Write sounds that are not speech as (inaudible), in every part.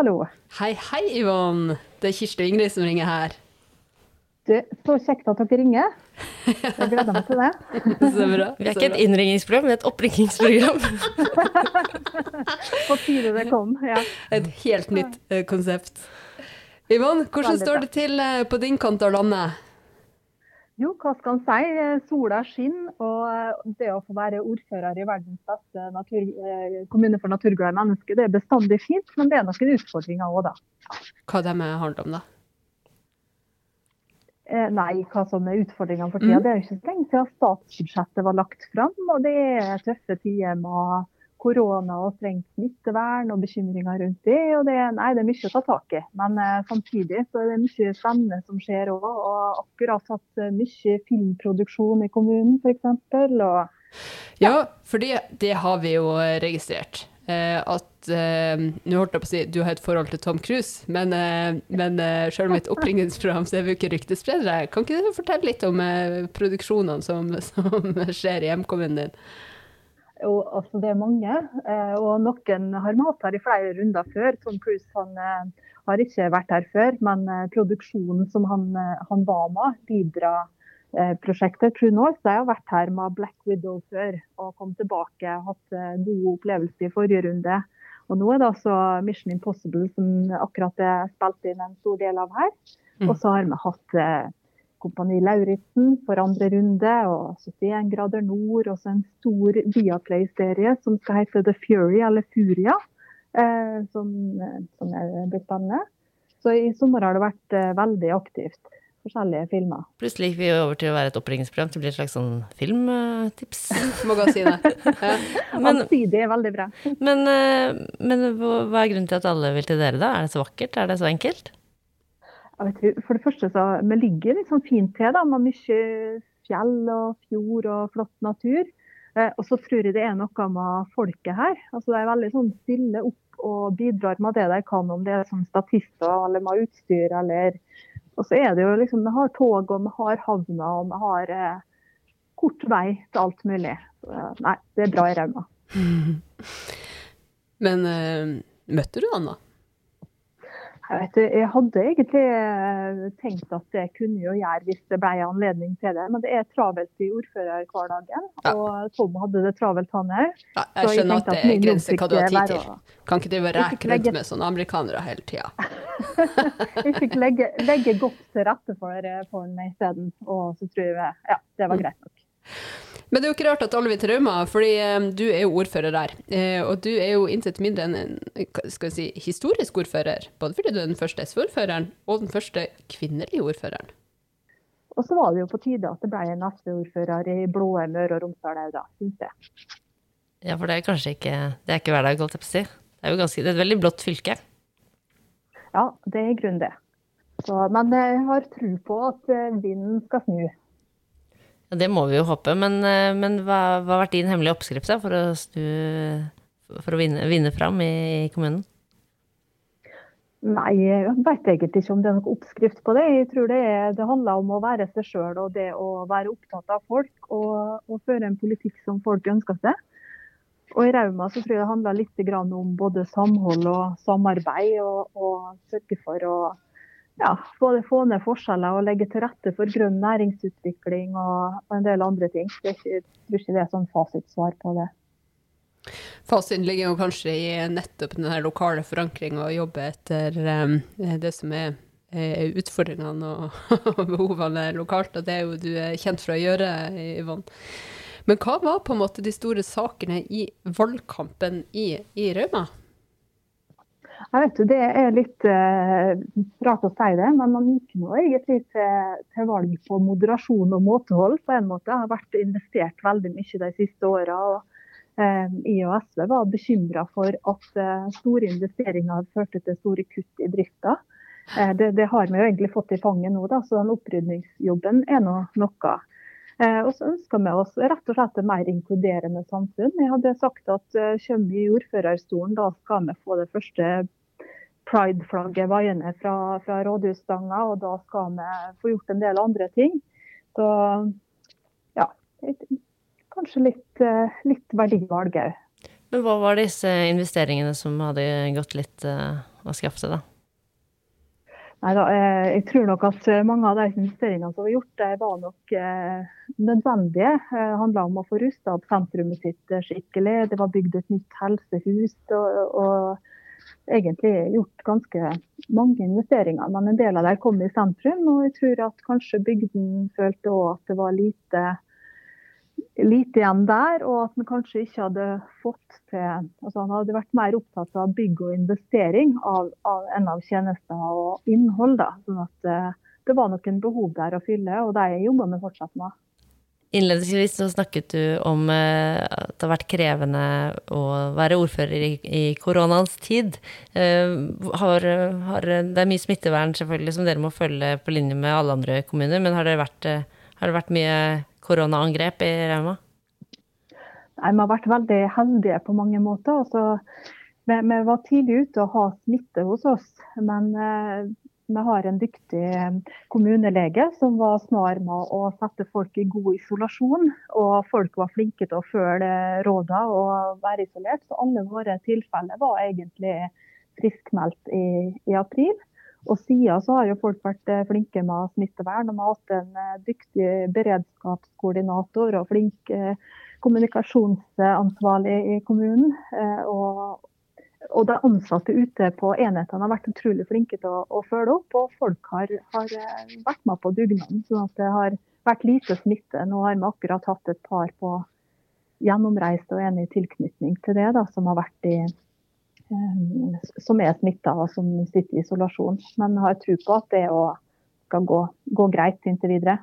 Hallo. Hei, hei, Yvonne. Det er Kirsti og Ingrid som ringer her. Du, så kjekt at dere ringer. Jeg gleder meg til det. (laughs) Så bra. Vi er ikke et innringingsprogram, vi er et oppringingsprogram. På tide det kom. Ja. Et helt nytt eh, konsept. Yvonne, hvordan står det til eh, på din kant av landet? Jo, hva skal en si? Eh, Sola skinner, og det å få være ordfører i verdens beste natur, eh, kommune for naturglade mennesker, det er bestandig fint, men det er noen utfordringer òg, da. Hva det med handler om, da? Eh, Nei, hva som er utfordringene for tida. Mm. Det er jo ikke så lenge siden statsbudsjettet var lagt fram, og det er tøffe tider med korona og strengt smittevern og bekymringer rundt det. Og det, nei, det er mye å ta tak i. Men eh, samtidig så er det mye spennende som skjer òg. Og akkurat hatt eh, mye filmproduksjon i kommunen f.eks. Ja. Ja, for det, det har vi jo registrert. Eh, at eh, Nå holdt jeg på å si du har et forhold til Tom Cruise, men, eh, men eh, selv om et oppringningsprogram, så er vi jo ikke ryktespredere. Kan ikke du fortelle litt om produksjonene som, (laughs) som skjer i hjemkommunen din? Og, altså, det er mange, eh, og noen har malt her i flere runder før. Tom Cruise han, eh, har ikke vært her før, men eh, produksjonen som han, han var med, Libra-prosjektet True North, de har vært her med Black Widow før og kom tilbake. Hatt eh, god opplevelse i forrige runde. Og nå er det altså Mission Impossible som akkurat er spilt inn en stor del av her. Mm. Og så har vi hatt Kompani Lauritzen for andre runde, og 71 grader nord, og så en stor Viaplay-serie som skal hete The Fury, eller Furia, eh, som, som er- blitt spennende. Så i sommer har det vært eh, veldig aktivt. Forskjellige filmer. Plutselig gikk vi over til å være et oppringingsprogram til å bli et slags sånn filmtips. (laughs) Magasinet. (laughs) Ja. Men, Allsidig veldig bra. men, eh, men hva er grunnen til at alle vil til dere, da? Er det så vakkert? Er det så enkelt? Ikke, for det første så Vi ligger sånn fint til da, med mye fjell og fjord og flott natur. Eh, og så tror jeg det er noe med folket her. Altså De er veldig sånn stille opp og bidrar med det de kan, om det er som statister eller med utstyr. eller Og så er det jo liksom Vi har tog og vi har havna og vi har eh, kort vei til alt mulig. Så, eh, nei, det er bra i Rauma. (laughs) Men eh, møtte du han, da? Jeg, vet, jeg hadde egentlig eh, tenkt at det kunne jo gjøre hvis det ble anledning til det, men det er travelt i ordførerhverdagen. Ja. Og Tom hadde det travelt, han òg. Ja, jeg skjønner at det er grenser hva du har tid til. Kan ikke drive og Jeg reke rundt med sånne amerikanere hele tida. (laughs) (laughs) Jeg fikk legge, legge godt til rette for, eh, for den isteden, og så tror jeg ja, det var greit nok. Men det er jo ikke rart at alle vil til Rauma, fordi eh, du er jo ordfører der. Eh, og du er jo intet mindre enn en skal vi si, historisk ordfører. Både fordi du er den første SV-ordføreren, og den første kvinnelige ordføreren. Og så var det jo på tide at det ble en SV-ordfører i blå Møre og Romsdal òg, da, syns jeg. Ja, for det er kanskje ikke Det er ikke hverdag, holdt jeg på å si. Det er jo ganske, det er et veldig blått fylke. Ja, det er i grunnen det. Så, men jeg har tro på at eh, vinden skal snu. Det må vi jo håpe. Men, eh, men hva, hva har vært din hemmelige oppskrift da, for å, snu, for å vinne, vinne fram i, i kommunen? Nei, jeg vet egentlig ikke om det er noen oppskrift på det. Jeg tror det, er, det handler om å være seg sjøl og det å være opptatt av folk og, og føre en politikk som folk ønsker seg. Og I Rauma så tror jeg det handler litt om både samhold og samarbeid, og, og sørge for å ja, både få ned forskjeller og legge til rette for grønn næringsutvikling og, og en del andre ting. Det er ikke, jeg tror ikke det er sånn fasitsvar på det. Fasiten ligger jo kanskje i nettopp den lokale forankringa og jobbe etter um, det som er eh, utfordringene og, (laughs) og behovene lokalt, og det er jo du er kjent for å gjøre, Yvonne. Men hva var på en måte de store sakene i valgkampen i, i Rauma? Jeg vet jo, Det er litt eh, rart å si det, men man gikk nå egentlig til, til valg på moderasjon og måtehold. på en måte. Det har vært investert veldig mye de siste åra. Eh, I og SV var bekymra for at eh, store investeringer førte til store kutt i drifta. Eh, det, det har vi jo egentlig fått i fanget nå, da, så den opprydningsjobben er nå noe. Eh, og så ønsker vi oss rett og slett et mer inkluderende samfunn. Jeg hadde sagt at eh, kommer vi i ordførerstolen, da skal vi få det første pride-flagget vaiende fra, fra rådhusstanga, og da skal vi få gjort en del andre ting. Så ja, kanskje litt, eh, litt verdivalg òg. Men hva var disse investeringene som hadde gått litt å skaffe seg, da? Nei da, eh, jeg tror nok at mange av de investeringene som var gjort, de var nok eh, nødvendige. Det handla om å få rusta opp sentrumet sitt skikkelig. Det var bygd et nytt helsehus. Og, og egentlig gjort ganske mange investeringer. Men en del av dem kom i sentrum. Og jeg tror at kanskje bygden følte òg at det var lite lite igjen der, og at han kanskje ikke hadde fått til altså Han hadde vært mer opptatt av bygg og investering av, av, enn av tjenester og innhold. Da. Sånn at uh, det var noen behov der å fylle, og det jobber vi fortsatt med. Innledningsvis så snakket du om uh, at det har vært krevende å være ordfører i, i koronaens tid. Uh, har, har, det er mye smittevern selvfølgelig som dere må følge på linje med alle andre kommuner, men har det vært, har det vært mye koronaangrep i Rauma? Vi har vært veldig heldige på mange måter. Altså, vi, vi, var tidlig ute og har smitte hos oss. Men eh, vi har en dyktig eh, kommunelege som var snar med å sette folk i god isolasjon. Og folk var flinke til å følge rådene og være isolert. Så alle våre tilfeller var egentlig friskmeldt i, i april. Og siden så har jo folk vært eh, flinke med smittevern. Og vi har hatt en eh, dyktig beredskapskoordinator og flink eh, kommunikasjonsansvarlig i kommunen. Og, og de ansatte ute på enhetene har vært utrolig flinke til å, å følge opp. Og folk har, har vært med på dugnaden. sånn at det har vært lite smitte. Nå har vi akkurat hatt et par på gjennomreist og enig tilknytning til det, da, som har vært i som er smitta og som sitter i isolasjon. Men har tro på at det skal gå, gå greit inntil videre.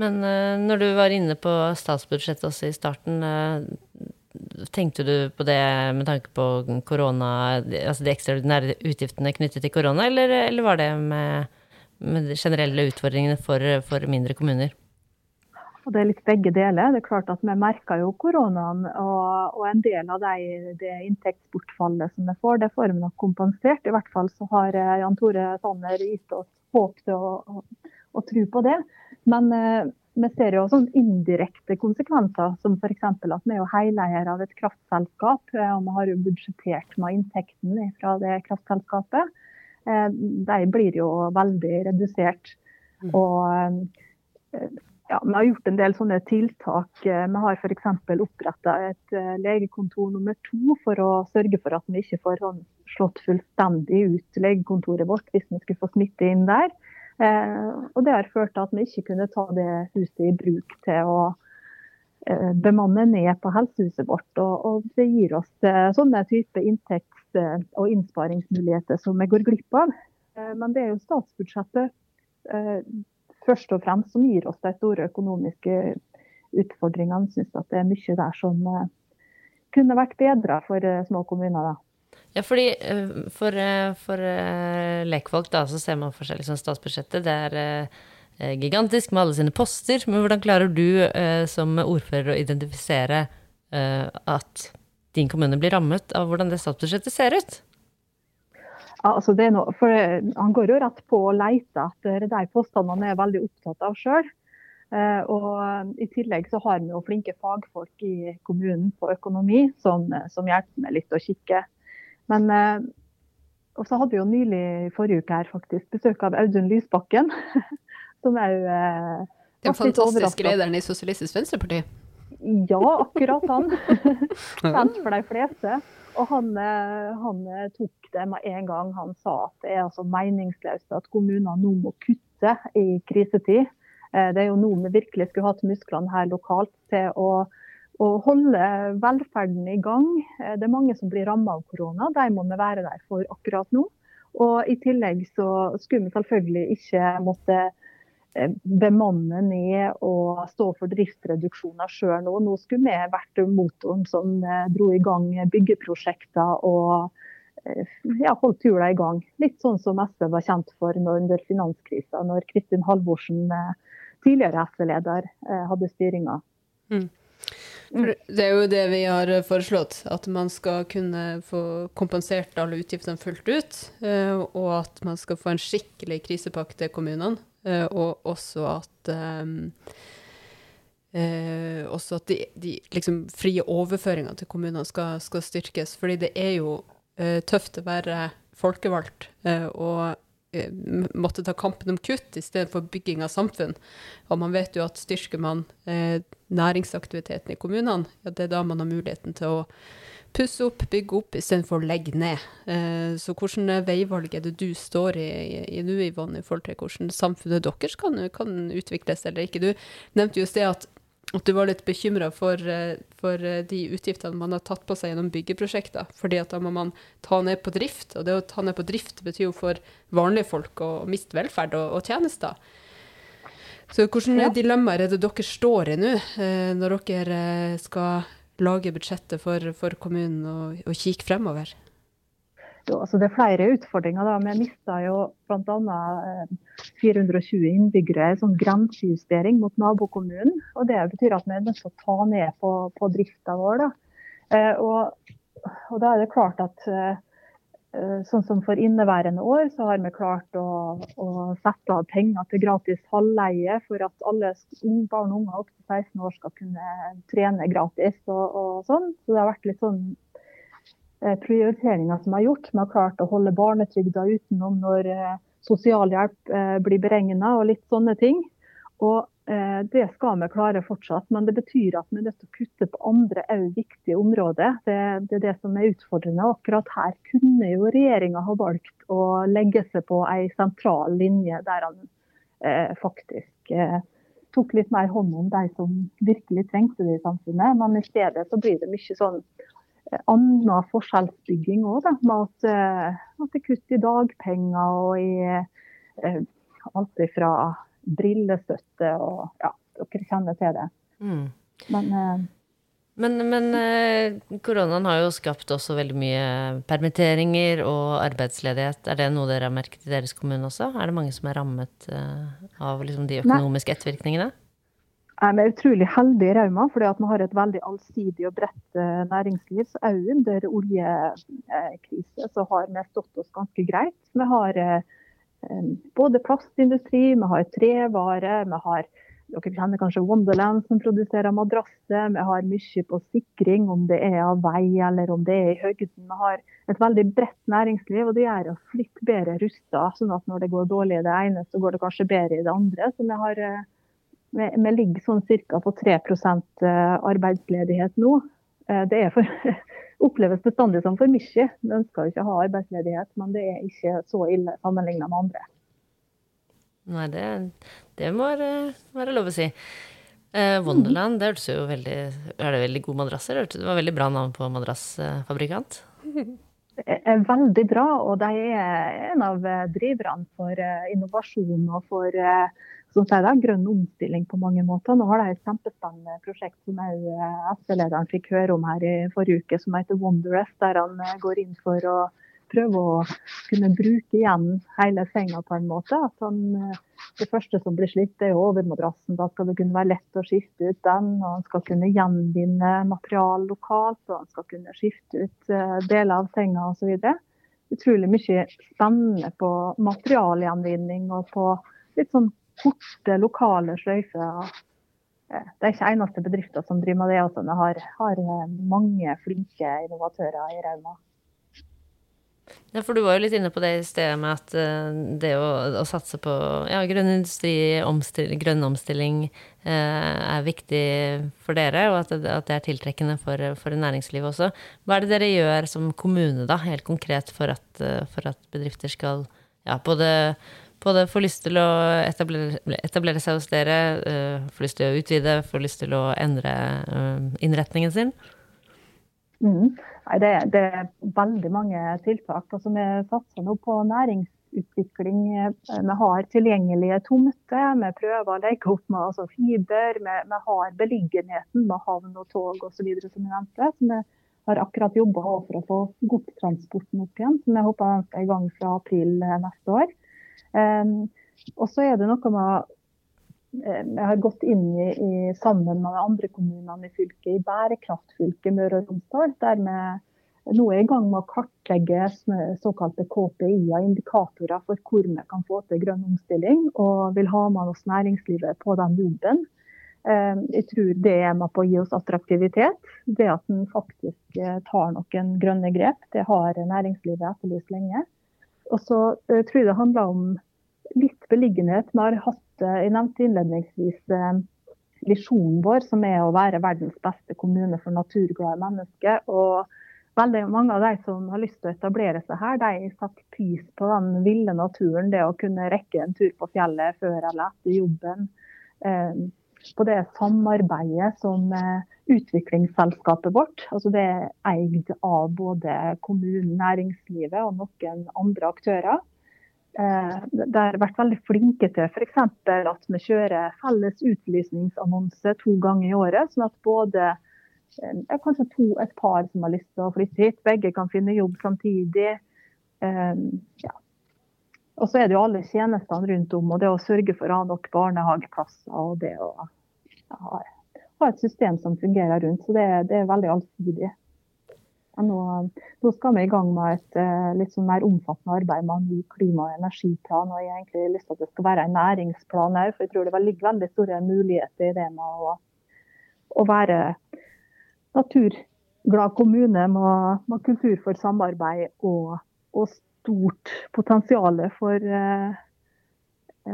Men uh, når du var inne på statsbudsjettet også i starten, uh, tenkte du på det med tanke på korona, altså de ekstraordinære utgiftene knyttet til korona, eller, eller var det med, med de generelle utfordringene for, for mindre kommuner? Og det er litt begge deler. Det er klart at Vi merker jo koronaen, og, og en del av det, det, inntektsbortfallet som vi får, det får vi nok kompensert. I hvert fall så har eh, Jan Tore Sanner gitt oss håp til å, å, å tro på det. Men eh, vi ser jo sånn indirekte konsekvenser, som f.eks. at vi er jo heileier av et kraftselskap. Eh, og vi har jo budsjettert med inntekten fra det kraftselskapet. Eh, de blir jo veldig redusert. Mm. Og eh, ja, vi har gjort en del sånne tiltak. Eh, vi har f.eks. oppretta et eh, legekontor nummer to for å sørge for at vi ikke får sånn slått fullstendig ut legekontoret vårt hvis vi skulle få smitte inn der. Eh, og Det har ført til at vi ikke kunne ta det huset i bruk til å bemanne ned på helsehuset vårt. Og, det gir oss sånne type inntekts- og innsparingsmuligheter som vi går glipp av. Men det er jo statsbudsjettet først og fremst som gir oss de store økonomiske utfordringene. Jeg at det er mye der som eh, kunne vært bedre for eh, små kommuner. da. Ja, fordi eh, for, for lekfolk da, så ser man for liksom statsbudsjettet. Det er gigantisk med alle sine poster. Men hvordan klarer du som ordfører å identifisere at din kommune blir rammet av hvordan det statsbudsjettet ser ut? Altså noe, for han går jo rett på å leter etter de påstandene han er veldig opptatt av sjøl. Eh, og I tillegg så har vi jo flinke fagfolk i kommunen på økonomi som, som hjelper meg litt å kikke. Men eh, og så hadde vi jo nylig forrige uke her faktisk besøk av Audun Lysbakken. (laughs) som er jo eh, Den fantastiske lederen i Sosialistisk Venstreparti? Ja, akkurat han. (laughs) Kjent for de fleste. Og han, eh, han, eh, tok det med en gang. Han sa at det er altså meningsløst at kommunene nå må kutte i krisetid. Eh, det er jo nå vi virkelig skulle hatt musklene her lokalt til å, å holde velferden i gang. Det er mange som blir rammet av korona. De må vi være der for akkurat nå. Og I tillegg så skulle vi selvfølgelig ikke måtte Eh, bemanne ned og stå for driftsreduksjoner sjøl nå. Nå skulle vi vært motoren som eh, dro i gang byggeprosjekter og eh, ja, holdt hjula i gang. Litt sånn som SV var kjent for under finanskrisa, når Kristin Halvorsen, tidligere SV-leder, hadde styringa. Mm. Det er jo det vi har foreslått, at man skal kunne få kompensert alle utgiftene fullt ut. Og at man skal få en skikkelig krisepakke til kommunene. Eh, og også at um, eh, også at de, de liksom, frie overføringene til kommunene skal, skal, styrkes. Fordi det er jo eh, tøft å være folkevalgt eh, og eh, måtte ta kampen om kutt i stedet for bygging av samfunn. Og man vet jo at styrker man eh, næringsaktiviteten i kommunene, ja, det er da man har muligheten til å pusse opp, bygge opp, istedenfor å legge ned. Eh, så hvordan veivalg er det du står i, i nå, Yvonne, i forhold til hvordan samfunnet deres kan, kan utvikles eller ikke? Du nevnte jo i sted at at du var litt bekymra for, eh, for, eh, de utgiftene man har tatt på seg gjennom byggeprosjekter. fordi at da må man ta ned på drift, og det å ta ned på drift betyr jo for vanlige folk å, miste velferd og, og, tjenester. Så hvilke ja. dilemmaer er det dere står i nå, eh, når dere skal lage budsjettet for, for kommunen og, og kikke fremover? Jo, altså det er flere utfordringer. da. Vi mista bl.a. 420 eh, innbyggere i sånn grensejustering mot nabokommunen. og Det betyr at vi er nødt til å ta ned på, på drifta vår. Da. Eh, og, og, da er det klart at eh, sånn som for inneværende år, så har vi klart å, å sette av penger til gratis halvleie for at alle barn og unge opp til 16 år skal kunne trene gratis. og, og sånn. Så det har vært litt sånn Eh, prioriteringer som er gjort. Vi har klart å holde barnetrygda utenom når eh, sosialhjelp eh, blir beregna og litt sånne ting. Og Det skal vi klare fortsatt, men det betyr at vi er nødt til å kutte på andre òg viktige områder. Det, det, er det som er utfordrende. Akkurat her kunne jo regjeringa ha valgt å legge seg på ei sentral linje der han eh, faktisk eh, tok litt mer hånd om de som virkelig trengte det i samfunnet. Men i stedet så blir det mye sånn annen forskjellsbygging òg, med at, eh, at, det er kutt i dagpenger og i eh, alt fra brillestøtte og ja, dere kjenner til det. Mm. Men, eh, men, men koronaen har jo skapt også veldig mye permitteringer og arbeidsledighet. Er det noe dere har merket i deres kommune også? Er det mange som er rammet av liksom de økonomiske ettervirkningene? Vi er utrolig heldige i Rauma, fordi vi har et veldig allsidig og bredt eh, næringsliv. Så òg under oljekrise så har vi stått oss ganske greit. Vi har eh, både plastindustri, vi har trevare, vi har dere kjenner kanskje Wonderland som produserer madrasser. Vi har mye på sikring, om det er av vei eller om det er i høgden. Vi har et veldig bredt næringsliv, og det gjør oss litt bedre rusta. Sånn at når det går dårlig i det ene, så går det kanskje bedre i det andre. Så vi har eh, vi, vi ligger sånn ca. på 3 eh, arbeidsledighet nå. Det er for, (laughs) oppleves bestandig som for mye. Vi ønsker ikke å ha arbeidsledighet, men det er ikke så ille sammenlignet med andre. Nei, det, det må være, lov å si. Eh, Wonderland, det hørtes jo veldig Er det veldig gode madrasser? Det var veldig bra navn på madrassfabrikant. (laughs) Det er veldig bra, og de er en av driverne for innovasjon og for som sier det, grønn omstilling på mange måter. Nå har de et kjempespennende prosjekt som SV-lederen fikk høre om her i forrige uke, som heter Wonderest, der han eh, går inn for å prøve å kunne bruke igjen hele senga på en måte. At han, eh, det første som blir slitt, er overmadrassen. Da skal det kunne være lett å skifte ut den. og Han skal kunne gjenvinne material lokalt, og han skal kunne skifte ut eh, deler av senga osv. Utrolig mye spennende på materialgjenvinning og på litt sånn korte, lokale sløyfer. Eh, det er ikke eneste bedrifter som driver med det. Altså. Vi har, har eh, mange flinke innovatører i Rauma. Ja, for du var jo litt inne på det i stedet med at uh, det å, å, satse på ja, grønn industri, omstilling, grønn omstilling, eh, er viktig for dere, og at det, at det er tiltrekkende for, for, næringslivet også. Hva er det dere gjør som kommune, da, helt konkret, for at, uh, for at bedrifter skal ja, både både får lyst til å etablere, etablere seg hos dere, uh, får lyst til å utvide, får lyst til å endre uh, innretningen sin? Mm. Nei, det, det, er veldig mange tiltak. Altså, vi satser nå på næringsutvikling. Vi har tilgjengelige tomter. Vi prøver å legge opp med altså, fiber. Vi, vi, har beliggenheten med havn og tog osv. som jeg nevnte. Så vi har akkurat jobba for å få godstransporten opp igjen. Så vi håper den skal i gang fra april neste år. Og så er det noe med Jeg har gått inn i, i, sammen med de andre kommunene i fylket, i bærekraftfylket Møre og Romsdal, der vi nå er i gang med å kartlegge såkalte KPI-er, indikatorer for hvor vi kan få til grønn omstilling, og vil ha med oss næringslivet på den jobben. Jeg tror det er med på å gi oss attraktivitet. Det at en faktisk tar noen grønne grep. Det har næringslivet etterlyst lenge. Og så tror jeg det handler om litt beliggenhet. Vi har hatt, jeg nevnte innledningsvis visjonen vår, som er å være verdens beste kommune for naturglade mennesker. Og veldig mange av de som har lyst til å etablere seg her, de setter pris på den ville naturen. Det å kunne rekke en tur på fjellet før eller etter jobben. Eh, på det samarbeidet som eh, utviklingsselskapet vårt, altså det er eid av både kommunen, næringslivet og noen andre aktører. Det de har vært veldig flinke til f.eks. at vi kjører felles utlysningsannonse to ganger i året. sånn at både eh, kanskje to, et par som har lyst til å flytte hit, begge kan finne jobb samtidig. Eh, ja. Og så er det jo alle tjenestene rundt om, og det å sørge for å ha nok barnehageplasser og det å ha et system som fungerer rundt. Så det, det er veldig allsidig. Nå, nå, skal vi i gang med et uh, litt sånn mer omfattende arbeid med en ny klima- og energiplan. og Jeg har egentlig lyst til at det skal være en næringsplan òg, for jeg tror det ligger veldig store muligheter i det med å, å være naturglad kommune med, med, kultur for samarbeid og, og stort potensial for uh,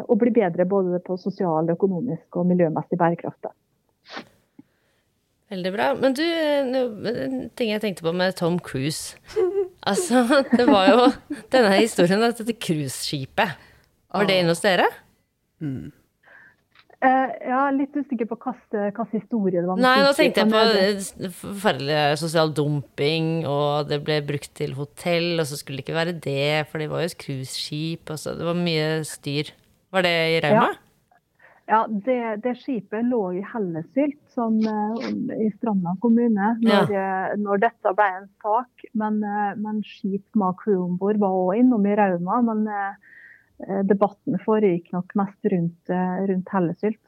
å bli bedre både på sosial, økonomisk og miljømessig bærekraft. Veldig bra. Men du, en ting jeg tenkte på med Tom Cruise. Altså, det var jo denne historien at dette cruiseskipet Var det inne hos dere? Mm. Uh, ja, litt usikker på hvilken historie det var. Nei, nå tenkte jeg på forferdelig sosial dumping, og det ble brukt til hotell, og så skulle det ikke være det, for det var jo et cruiseskip, og så Det var mye styr. Var det i Rauma? Ja. Ja, det, det, skipet lå i Hellesylt, som, uh, i Stranda kommune, når, ja. når, dette ble en sak. Men, men skip med crew om bord var òg innom i Rauma. Men debatten foregikk nok mest rundt, rundt Hellesylt.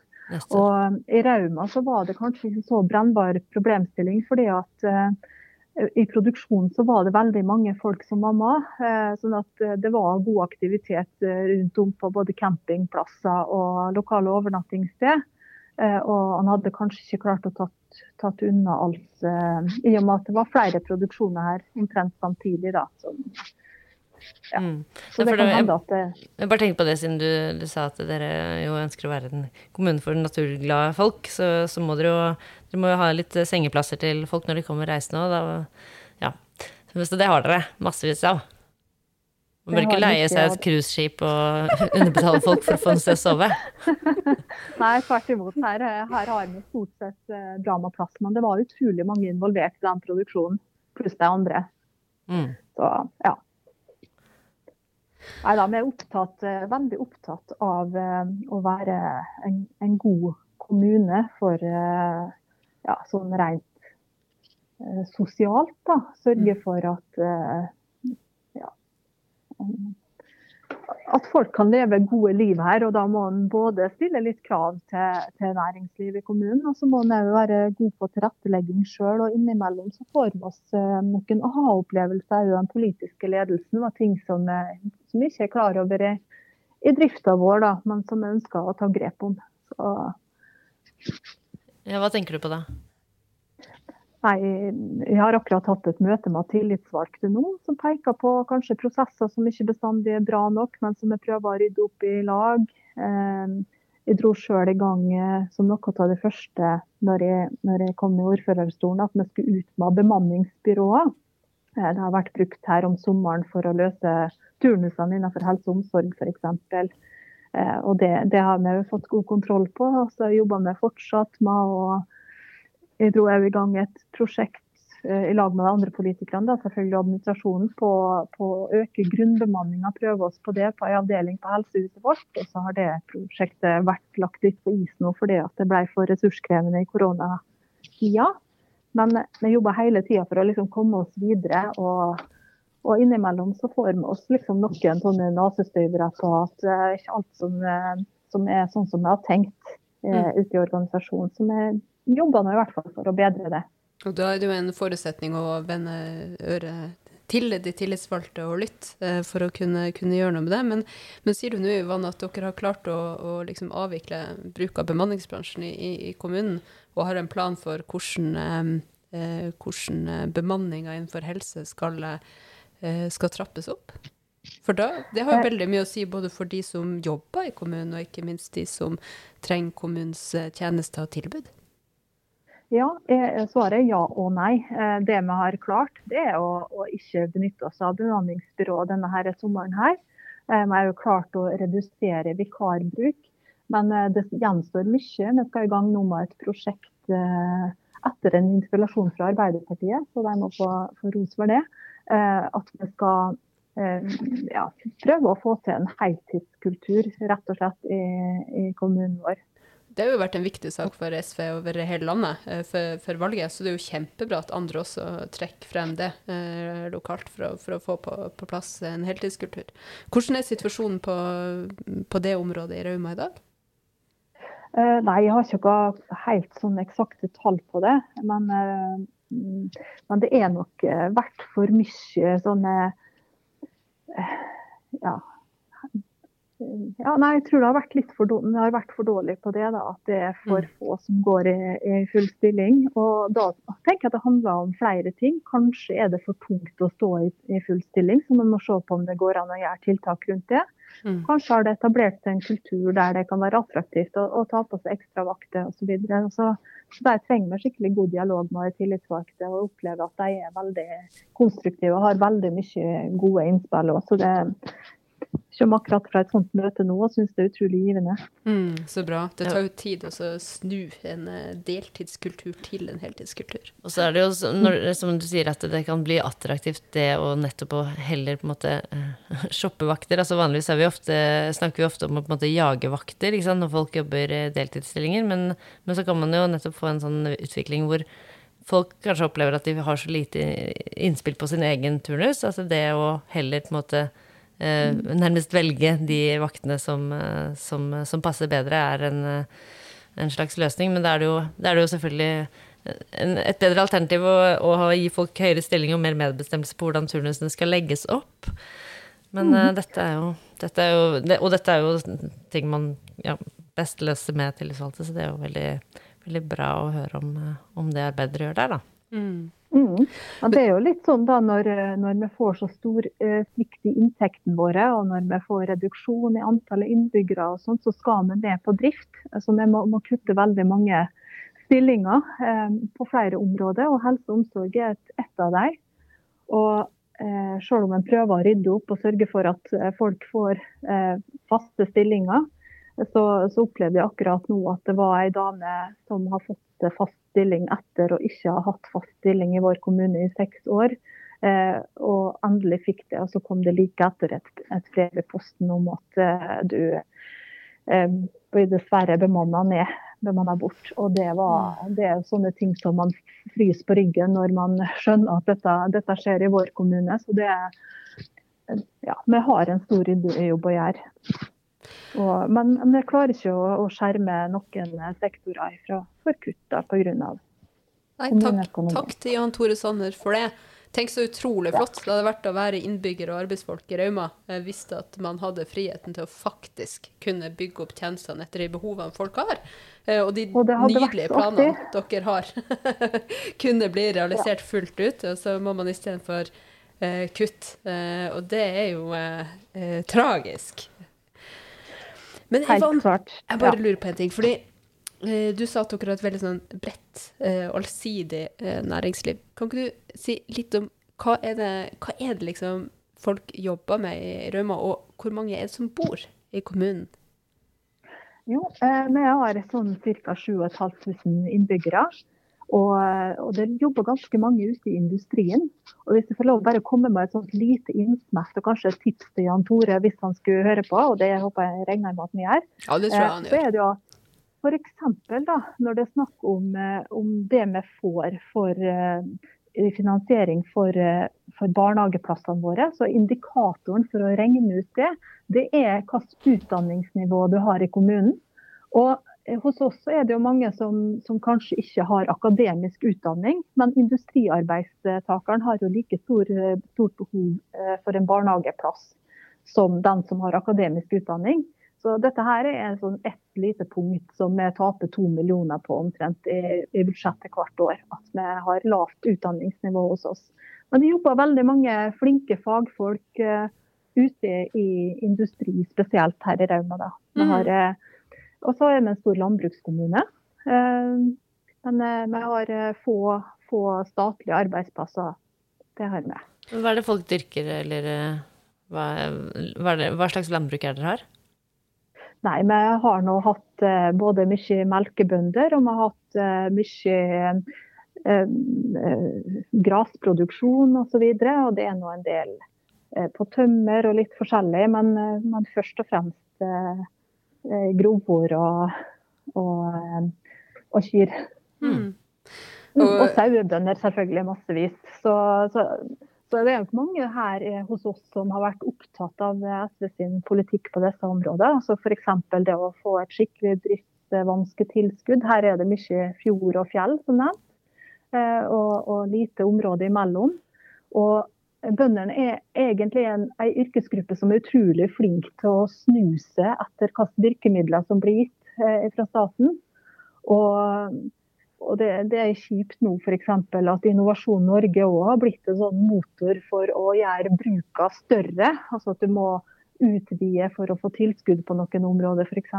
Og i Rauma så var det kanskje ikke så brennbar problemstilling, fordi at i produksjonen så var det veldig mange folk som var med. Eh, sånn at eh, det var god aktivitet eh, rundt om på både campingplasser og lokale overnattingssted. Og han hadde kanskje ikke klart å tatt, tatt unna alt, i og med at det var flere produksjoner her omtrent samtidig. da, som ja. Mm. Så det, kan hende at det bare tenker på det siden du, du, sa at dere jo ønsker å være en kommune for naturglade folk. Så, så må dere jo dere må jo ha litt sengeplasser til folk når de kommer reisende òg. Ja. Så det har dere massevis av. Man bør ikke leie seg et cruiseskip og (laughs) underbetale folk for å få en sted å sove. (laughs) Nei, tvert imot. Her, her har vi stort sett eh, bra med plass. Men det var utrolig mange involvert i den produksjonen, pluss de andre. Mm. Så ja. Nei da, vi er opptatt, eh, veldig opptatt av eh, å være en, en god kommune for eh, ja, sånn rent sosialt. da. Sørge mm. for at ja, at folk kan leve gode liv her. og Da må en både stille litt krav til, til næringslivet i kommunen, og så må en òg være god på tilrettelegging sjøl. Innimellom så får vi oss eh, noen aha-opplevelser av den politiske ledelsen og ting som, som vi ikke er klar over i, i drifta vår, da, men som vi ønsker å ta grep om. Så. Ja, hva tenker du på da? Nei, jeg har akkurat hatt et møte med tillitsvalgte nå, som peker på kanskje prosesser som ikke bestandig er bra nok, men som jeg prøver å rydde opp i lag. Ehm, jeg dro sjøl i gang eh, som noe av det første når jeg, når jeg kom i ordførerstolen, at vi skulle ut med bemanningsbyråer. Eh, det har vært brukt her om sommeren for å løse turnusene innenfor helse og omsorg f.eks. Eh, og det, det, har vi fått god kontroll på. og Så jobber vi fortsatt med å dro jeg i gang et prosjekt eh, i lag med de andre politikerne, da, selvfølgelig administrasjonen, på, på å øke grunnbemanninga. Prøve oss på det på en avdeling på helsehuset vårt. Og så har det prosjektet vært lagt litt på is nå fordi det ble for ressurskrevende i koronatida. Men vi jobber hele tida for å liksom komme oss videre. og og innimellom så får vi oss liksom noen sånne nesestøyvere på at det er ikke alt som, eh, som, er sånn som vi har tenkt eh, mm. ute i organisasjonen. som vi jobber nå i hvert fall for å bedre det. Og da er det jo en forutsetning å vende øret til de tillitsvalgte og lytte eh, for å kunne, kunne, gjøre noe med det. Men, men sier du nå Ivan, at dere har klart å, å liksom avvikle bruk av bemanningsbransjen i, i, i, kommunen, og har en plan for hvordan, eh, eh hvordan bemanninga innenfor helse skal, eh, skal trappes opp? For da, Det har jo veldig mye å si både for de som jobber i kommunen, og ikke minst de som trenger kommunens tjenester og tilbud. Ja, Svaret er ja og nei. Eh, det vi har klart, det er å, å ikke benytte oss av bemanningsbyrået denne her sommeren. her. Eh, vi har jo klart å redusere vikarbruk, men eh, det gjenstår mye. Vi skal i gang nå med et prosjekt etter en interpellasjon fra Arbeiderpartiet, så de må få, få ros for det. At vi skal ja, prøve å få til en heltidskultur rett og slett i, i kommunen vår. Det har jo vært en viktig sak for SV over hele landet eh, for, for, valget, så det er jo kjempebra at andre også trekker frem det eh, lokalt for å, for å få på, på, plass en heltidskultur. Hvordan er situasjonen på, på det området i Rauma i dag? Eh, nei, jeg har ikke helt sånn eksakte tall på det. Men, eh, men det er nok verdt vært for mye sånne ja, ja, nei, jeg tror det har vært litt for, dårlig, har vært for dårlig på det. Da, at det er for mm. få som går i, i, full stilling. Og da tenker jeg at det handler om flere ting. Kanskje er det for tungt å stå i, i full stilling, så man må se på om det går an å gjøre tiltak rundt det. Mm. Kanskje har det etablert seg en kultur der det kan være attraktivt å, å ta på seg ekstra vakter osv. Så, videre. så, så der trenger vi skikkelig god dialog med de tillitsvalgte og opplever at de er veldig konstruktive og har veldig mye gode innspill. Så det, kommer akkurat fra et sånt møte nå og syns det er utrolig givende. Mm, så bra. Det tar jo tid å snu en eh, deltidskultur til en heltidskultur. Og så er det jo, når, som du sier, at det kan bli attraktivt det å nettopp å heller på en måte uh, (laughs) shoppe vakter. Altså vanligvis vi ofte, snakker vi ofte om å på en måte jage vakter når folk jobber deltidsstillinger, men, men så kan man jo nettopp få en sånn utvikling hvor folk kanskje opplever at de har så lite innspill på sin egen turnus. Altså det å heller på en måte eh, nærmest velge de vaktene som, eh, som, som passer bedre, er en, eh, en, slags løsning. Men da er det jo, er det jo selvfølgelig en, et bedre alternativ å, å, gi folk høyere stilling og mer medbestemmelse på hvordan turnusene skal legges opp. Men mm. uh, dette er jo, dette er jo det, Og dette er jo ting man ja, best løser med tillitsvalgte, så det er jo veldig, veldig bra å høre om, om det arbeidet dere gjør der, da. Mm. Mm. Men det er jo litt sånn da når, når vi får så stor eh, svikt i inntektene våre, og når vi får reduksjon i antallet innbyggere, og sånt, så skal vi ned på drift. Så vi må, må kutte veldig mange stillinger eh, på flere områder, og helse og omsorg er et, et av dem. Og eh, selv om en prøver å rydde opp og sørge for at eh, folk får eh, faste stillinger, så, så opplevde jeg akkurat nå at det var ei dame som har fått fast stilling etter å ikke ha hatt fast stilling i vår kommune i seks år. Eh, og endelig fikk det, og så kom det like etter et, et brev i posten om at eh, du eh, blir dessverre bemanna ned, bemanna bort. Og det, var, det er sånne ting som man fryser på ryggen når man skjønner at dette, dette skjer i vår kommune. Så det ja, vi har en stor jobb å gjøre. Og, men, men jeg klarer ikke å, å skjerme noen sektorer fra for kutt pga. Nei, takk, takk til Jan Tore Sanner for det. Tenk så utrolig flott det hadde vært å være innbygger og arbeidsfolk i Rauma. Jeg visste at man hadde friheten til å faktisk kunne bygge opp tjenestene etter de behovene folk har. Eh, og de og nydelige planene dere har, (laughs) kunne bli realisert fullt ut. Og så må man istedenfor eh, kutt. Eh, og det er jo eh, eh tragisk. Men Ivan, jeg bare lurer på en ting. fordi eh, du sa at dere har et veldig sånn bredt, eh, allsidig eh, næringsliv. Kan ikke du si litt om hva er det, hva er det liksom folk jobber med i Rauma, og hvor mange er det som bor i kommunen? Jo, eh, vi har sånn ca. 7500 innbyggere. Og, og, det jobber ganske mange ute i industrien. Og Hvis jeg får lov bare å komme med et sånt lite innsmett og kanskje et tips til Jan Tore hvis han skulle høre på, og det håper jeg regner med at han gjør, ja, det tror jeg han gjør. så er det jo at F.eks. når det er snakk om, eh, om, det vi får for uh, finansiering for, for, barnehageplassene våre, så indikatoren for å regne ut det, det er hvilket utdanningsnivå du har i kommunen. Og hos oss er det jo mange som, som, kanskje ikke har akademisk utdanning, men industriarbeidstakeren har jo like stor, stort behov for en barnehageplass som den som har akademisk utdanning. Så dette her er sånn ett lite punkt som vi taper to millioner på omtrent i, i, budsjettet hvert år. At vi har lavt utdanningsnivå hos oss. Men det jobber veldig mange flinke fagfolk uh, ute i industri, spesielt her i Rauma. Vi har Uh, og så er vi en stor landbrukskommune. Uh, men vi har få, få, statlige arbeidsplasser. Det har vi. Hva er det folk dyrker, eller hva, hva, det, hva slags landbruk er dere har? Nei, vi har nå hatt både mye melkebønder og vi har hatt mye uh, grasproduksjon osv. Og, så og det er nå en del på tømmer og litt forskjellig, men, men først og fremst grovfôr og, og, og, kyr. Mm. Og, og sauebønder selvfølgelig massevis. Så, så så det er nok mange her eh, hos oss som har vært opptatt av eh, SV sin politikk på disse områdene. Altså F.eks. det å få et skikkelig driftsvansketilskudd. Her er det mye fjord og fjell, som nevnt. Eh, og, og lite område imellom. Og Bøndene er egentlig en, en, yrkesgruppe som er utrolig flink til å snuse etter hvilke virkemidler som blir gitt eh, fra staten. Og og det, det, er kjipt nå f.eks. at Innovasjon Norge òg har blitt en sånn motor for å gjøre bruka større. Altså at du må utvide for å få tilskudd på noen områder f.eks.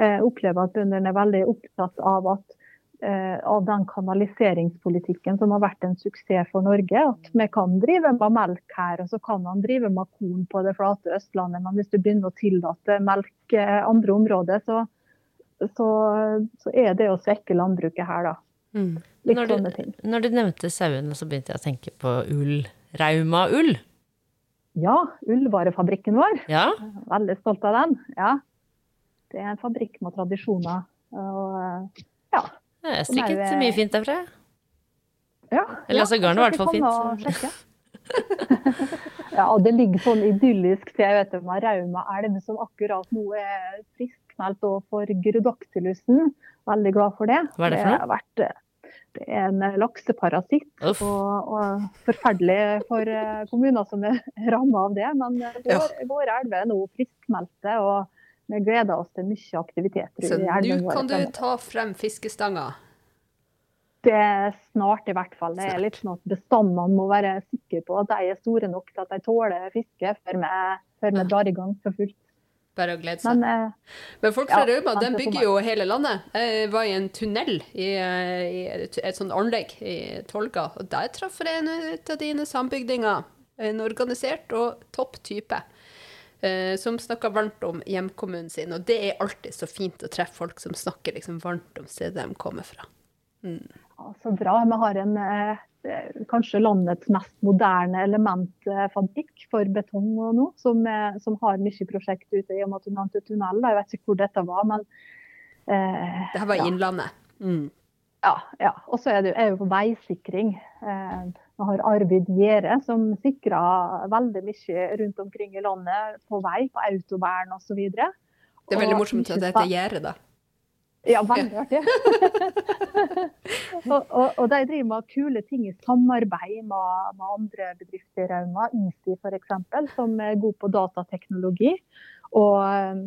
Eh, opplever at bøndene er veldig opptatt av, at, av den kanaliseringspolitikken som har vært en suksess for Norge. At vi kan drive med melk her, og så kan man drive med korn på det flate Østlandet. Men hvis du begynner å tillate melk eh, andre områder, så så, så, er det å svekke landbruket her, da. Mm. Når du. Når du nevnte sauene, så begynte jeg å tenke på ull. Rauma ull? Ja, ullvarefabrikken vår. Ja. Veldig stolt av den. Ja. Det er en fabrikk med tradisjoner. Og, ja. Jeg har strikket er, mye fint derfra. Ja. Eller altså, garnet var i hvert fall fint. (laughs) ja, og det ligger sånn idyllisk til. Jeg vet om Rauma elv som akkurat nå er friskmeldt for Gyrodactylusen. Veldig glad for det. Hva er det for noe? Det, vært, eh, det er en eh, lakseparasitt. Og, og, forferdelig for eh, kommuner som er ramma av det. Men vår, ja. våre elver er nå friskmeldte, og vi gleder oss til mye aktivitet. Så nå kan du ta frem fiskestanga? Det er snart, i hvert fall. Det er litt sånn at Bestandene må være sikre på at de er store nok til at de tåler fiske før vi, før vi drar i gang for fullt. Bare å glede seg. Men, eh, Men folk fra ja, Rauma de bygger jo hele landet. Jeg var i en tunnel i, eh, i et, et sånt anlegg i Tolga, og der traff jeg en av dine sambygdinger. En organisert og topp type. Eh, som snakka varmt om hjemkommunen sin. Og det er alltid så fint å treffe folk som snakker liksom varmt om stedet de kommer fra. Mm. Ja, så bra. Vi har en eh, kanskje landets mest moderne elementfabrikk for betong og noe, som, som, har mye prosjekt ute i og med at du nevnte tunnel. Jeg vet ikke hvor dette var, men eh, Det her var ja. Innlandet? Mm. Ja. ja. Og så er det jo på veisikring. Eh, vi har Arvid Gjerde som sikra veldig mye rundt omkring i landet på vei, på autovern osv. Det er veldig morsomt at det heter Gjerde, da. Ja, veldig artig. (laughs) og, og, og, de driver med kule ting i samarbeid med, med andre bedrifter i Rauma. ISI f.eks., som er god på datateknologi. Og,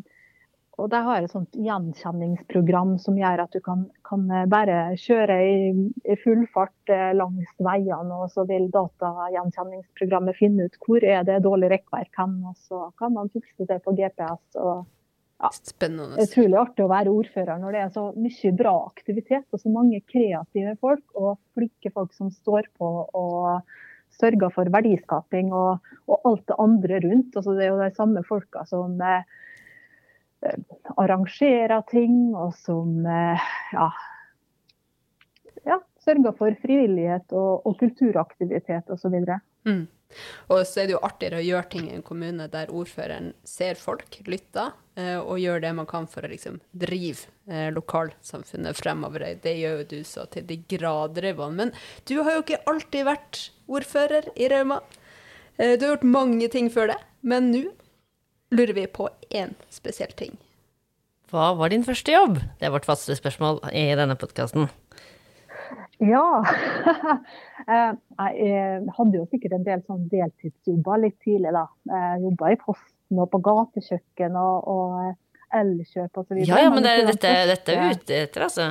og de har et sånt gjenkjenningsprogram som gjør at du kan, kan bare kjøre i, i, full fart eh, langs veiene, og så vil datagjenkjenningsprogrammet finne ut hvor er det dårlig rekkverk hen, og så kan man fikse det på GPS. og ja, Spennende. Utrolig artig å være ordfører når det er så mye bra aktivitet og så mange kreative folk og flinke folk som står på og sørger for verdiskaping og, og alt det andre rundt. Altså, det er jo de samme folka som eh, arrangerer ting og som eh, ja, ja, sørger for frivillighet og, og kulturaktivitet osv. Mm. Og så er det jo artigere å gjøre ting i en kommune der ordføreren ser folk, lytter, eh, og gjør det man kan for å liksom drive eh, lokalsamfunnet fremover. Det gjør jo du så til de grader, Ivan. Men du har jo ikke alltid vært ordfører i Rauma. Eh, du har gjort mange ting før det, men nå lurer vi på én spesiell ting. Hva var din første jobb? Det er vårt faste spørsmål i denne podkasten. Ja. (laughs) Eh, jeg hadde jo sikkert en del sånn deltidsjobber litt tidlig, da. Jeg jobba i Posten og på gatekjøkken og, og Elkjøp osv. Ja, ja, men det, dette, dette er ute etter, altså.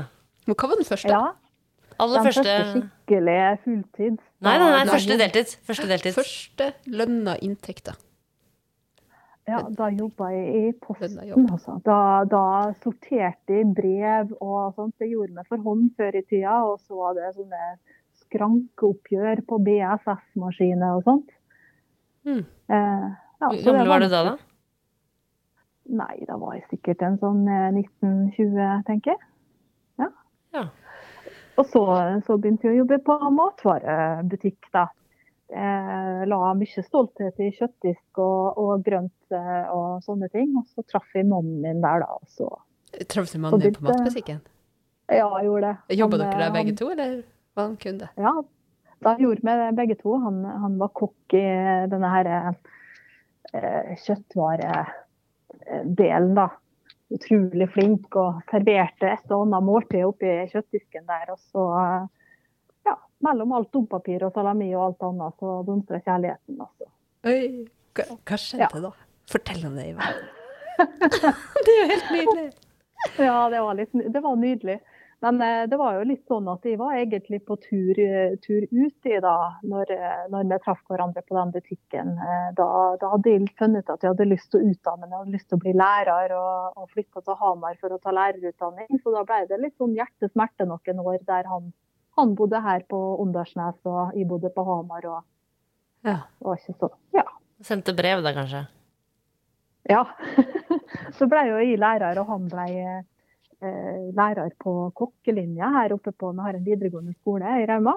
Men hva var den første? Ja, Aller den første første skikkelige fulltids. Nei, nei, nei, Nei. første deltid. Første deltid. Første lønna inntekter. Ja, da jobba jeg i Posten. Altså. Da, da sorterte jeg brev og sånt. Det gjorde vi for hånd før i tida. Og så var det sånne skrankeoppgjør på BSS-maskiner og sånt. Mm. Eh, ja, Hvor gammel var du da, da? Nei, da var jeg sikkert en sånn eh, 1920, tenker jeg. Ja. Ja. Og så, så begynte jeg å jobbe på matvarebutikk, da. Jeg la mye stolthet i kjøttdisk og, og grønt eh, og sånne ting. Og så traff jeg mannen min der, da. Så Traff du mannen din på matbutikken? ja, jeg gjorde det. Jobba dere der begge begge to, eller var han kunde? Ja, da gjorde vi det begge to. Han, han var kokk i denne her eh, kjøttvaredelen, da. Utrolig flink og serverte et og annet måltid oppi kjøttdisken der. Og så, eh, mellom alt dompapir og salami og alt annet, så blomstrer kjærligheten, altså. Oi, hva, skjedde da? Fortell om det, Ivar. (laughs) det er jo helt nydelig. (laughs) Ja, det var, litt, det var nydelig. Men eh, det var jo litt sånn at jeg var egentlig på tur, eh, tur ut i da, når, eh, når vi traff hverandre på den butikken. Eh, Da, da hadde jeg funnet ut at jeg hadde lyst til å utdanne meg, jeg hadde lyst til å bli lærer og, og flytta til Hamar for å ta lærerutdanning. Så da ble det litt sånn hjertesmerte noen år der han, han bodde her på Åndalsnes og jeg bodde på Hamar. og Ja. det var ikke så, ja. Sendte brev, da, kanskje? Ja. (laughs) så ble jo jeg lærer, og han ble eh, lærer på kokkelinja her oppe på Vi har en videregående skole i Rauma.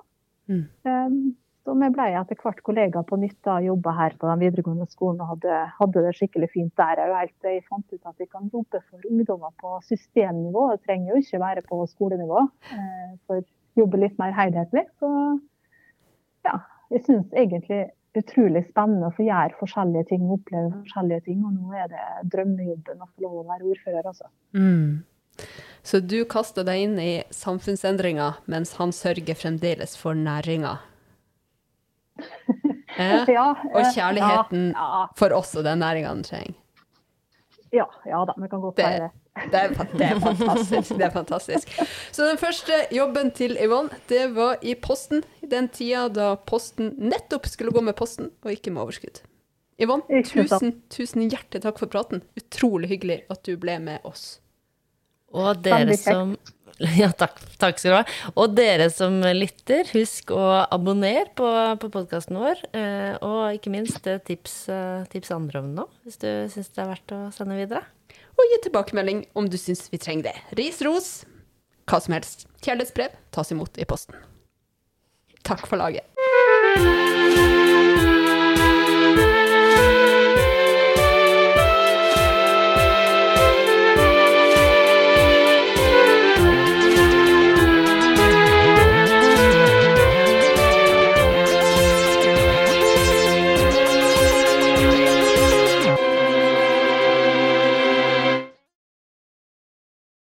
Mm. Um, så vi ble etter hvert kollegaer på nytt og jobba her på den videregående skolen og hadde, hadde det skikkelig fint der. òg, Helt til jeg fant ut at vi kan jobbe for ungdommer på systemnivå. Det trenger jo ikke være på skolenivå eh, for jobbe litt mer helhetlig. Så ja, jeg syns egentlig utrolig spennende å få gjøre forskjellige ting, oppleve forskjellige ting. Og nå er det drømmejobben å få lov å være ordfører, altså. Mm. Så du kaster deg inn i samfunnsendringa, mens han sørger fremdeles for næringa. (laughs) Eh? Ja, Og kjærligheten kjærligheten Ja, for oss og den næringa han trenger. Ja, ja da, vi kan godt Det- være det. Det er, det er fantastisk. det er fantastisk. Så den første jobben til Yvonne, det var i Posten. I den tida da Posten nettopp skulle gå med Posten, og ikke med overskudd. Yvonne, tusen, tusen hjertelig takk for praten. Utrolig hyggelig at du ble med oss. Og dere som (laughs) Ja, takk, takk skal du ha. Og dere som lytter, husk å abonnere på, på podkasten vår. eh, Og ikke minst eh, tips, eh, tips andre om noe, hvis du syns det er verdt å sende videre. Og gi tilbakemelding om du syns vi trenger det. Ris, ros, hva som helst. Kjærlighetsbrev tas imot i posten. Takk for laget.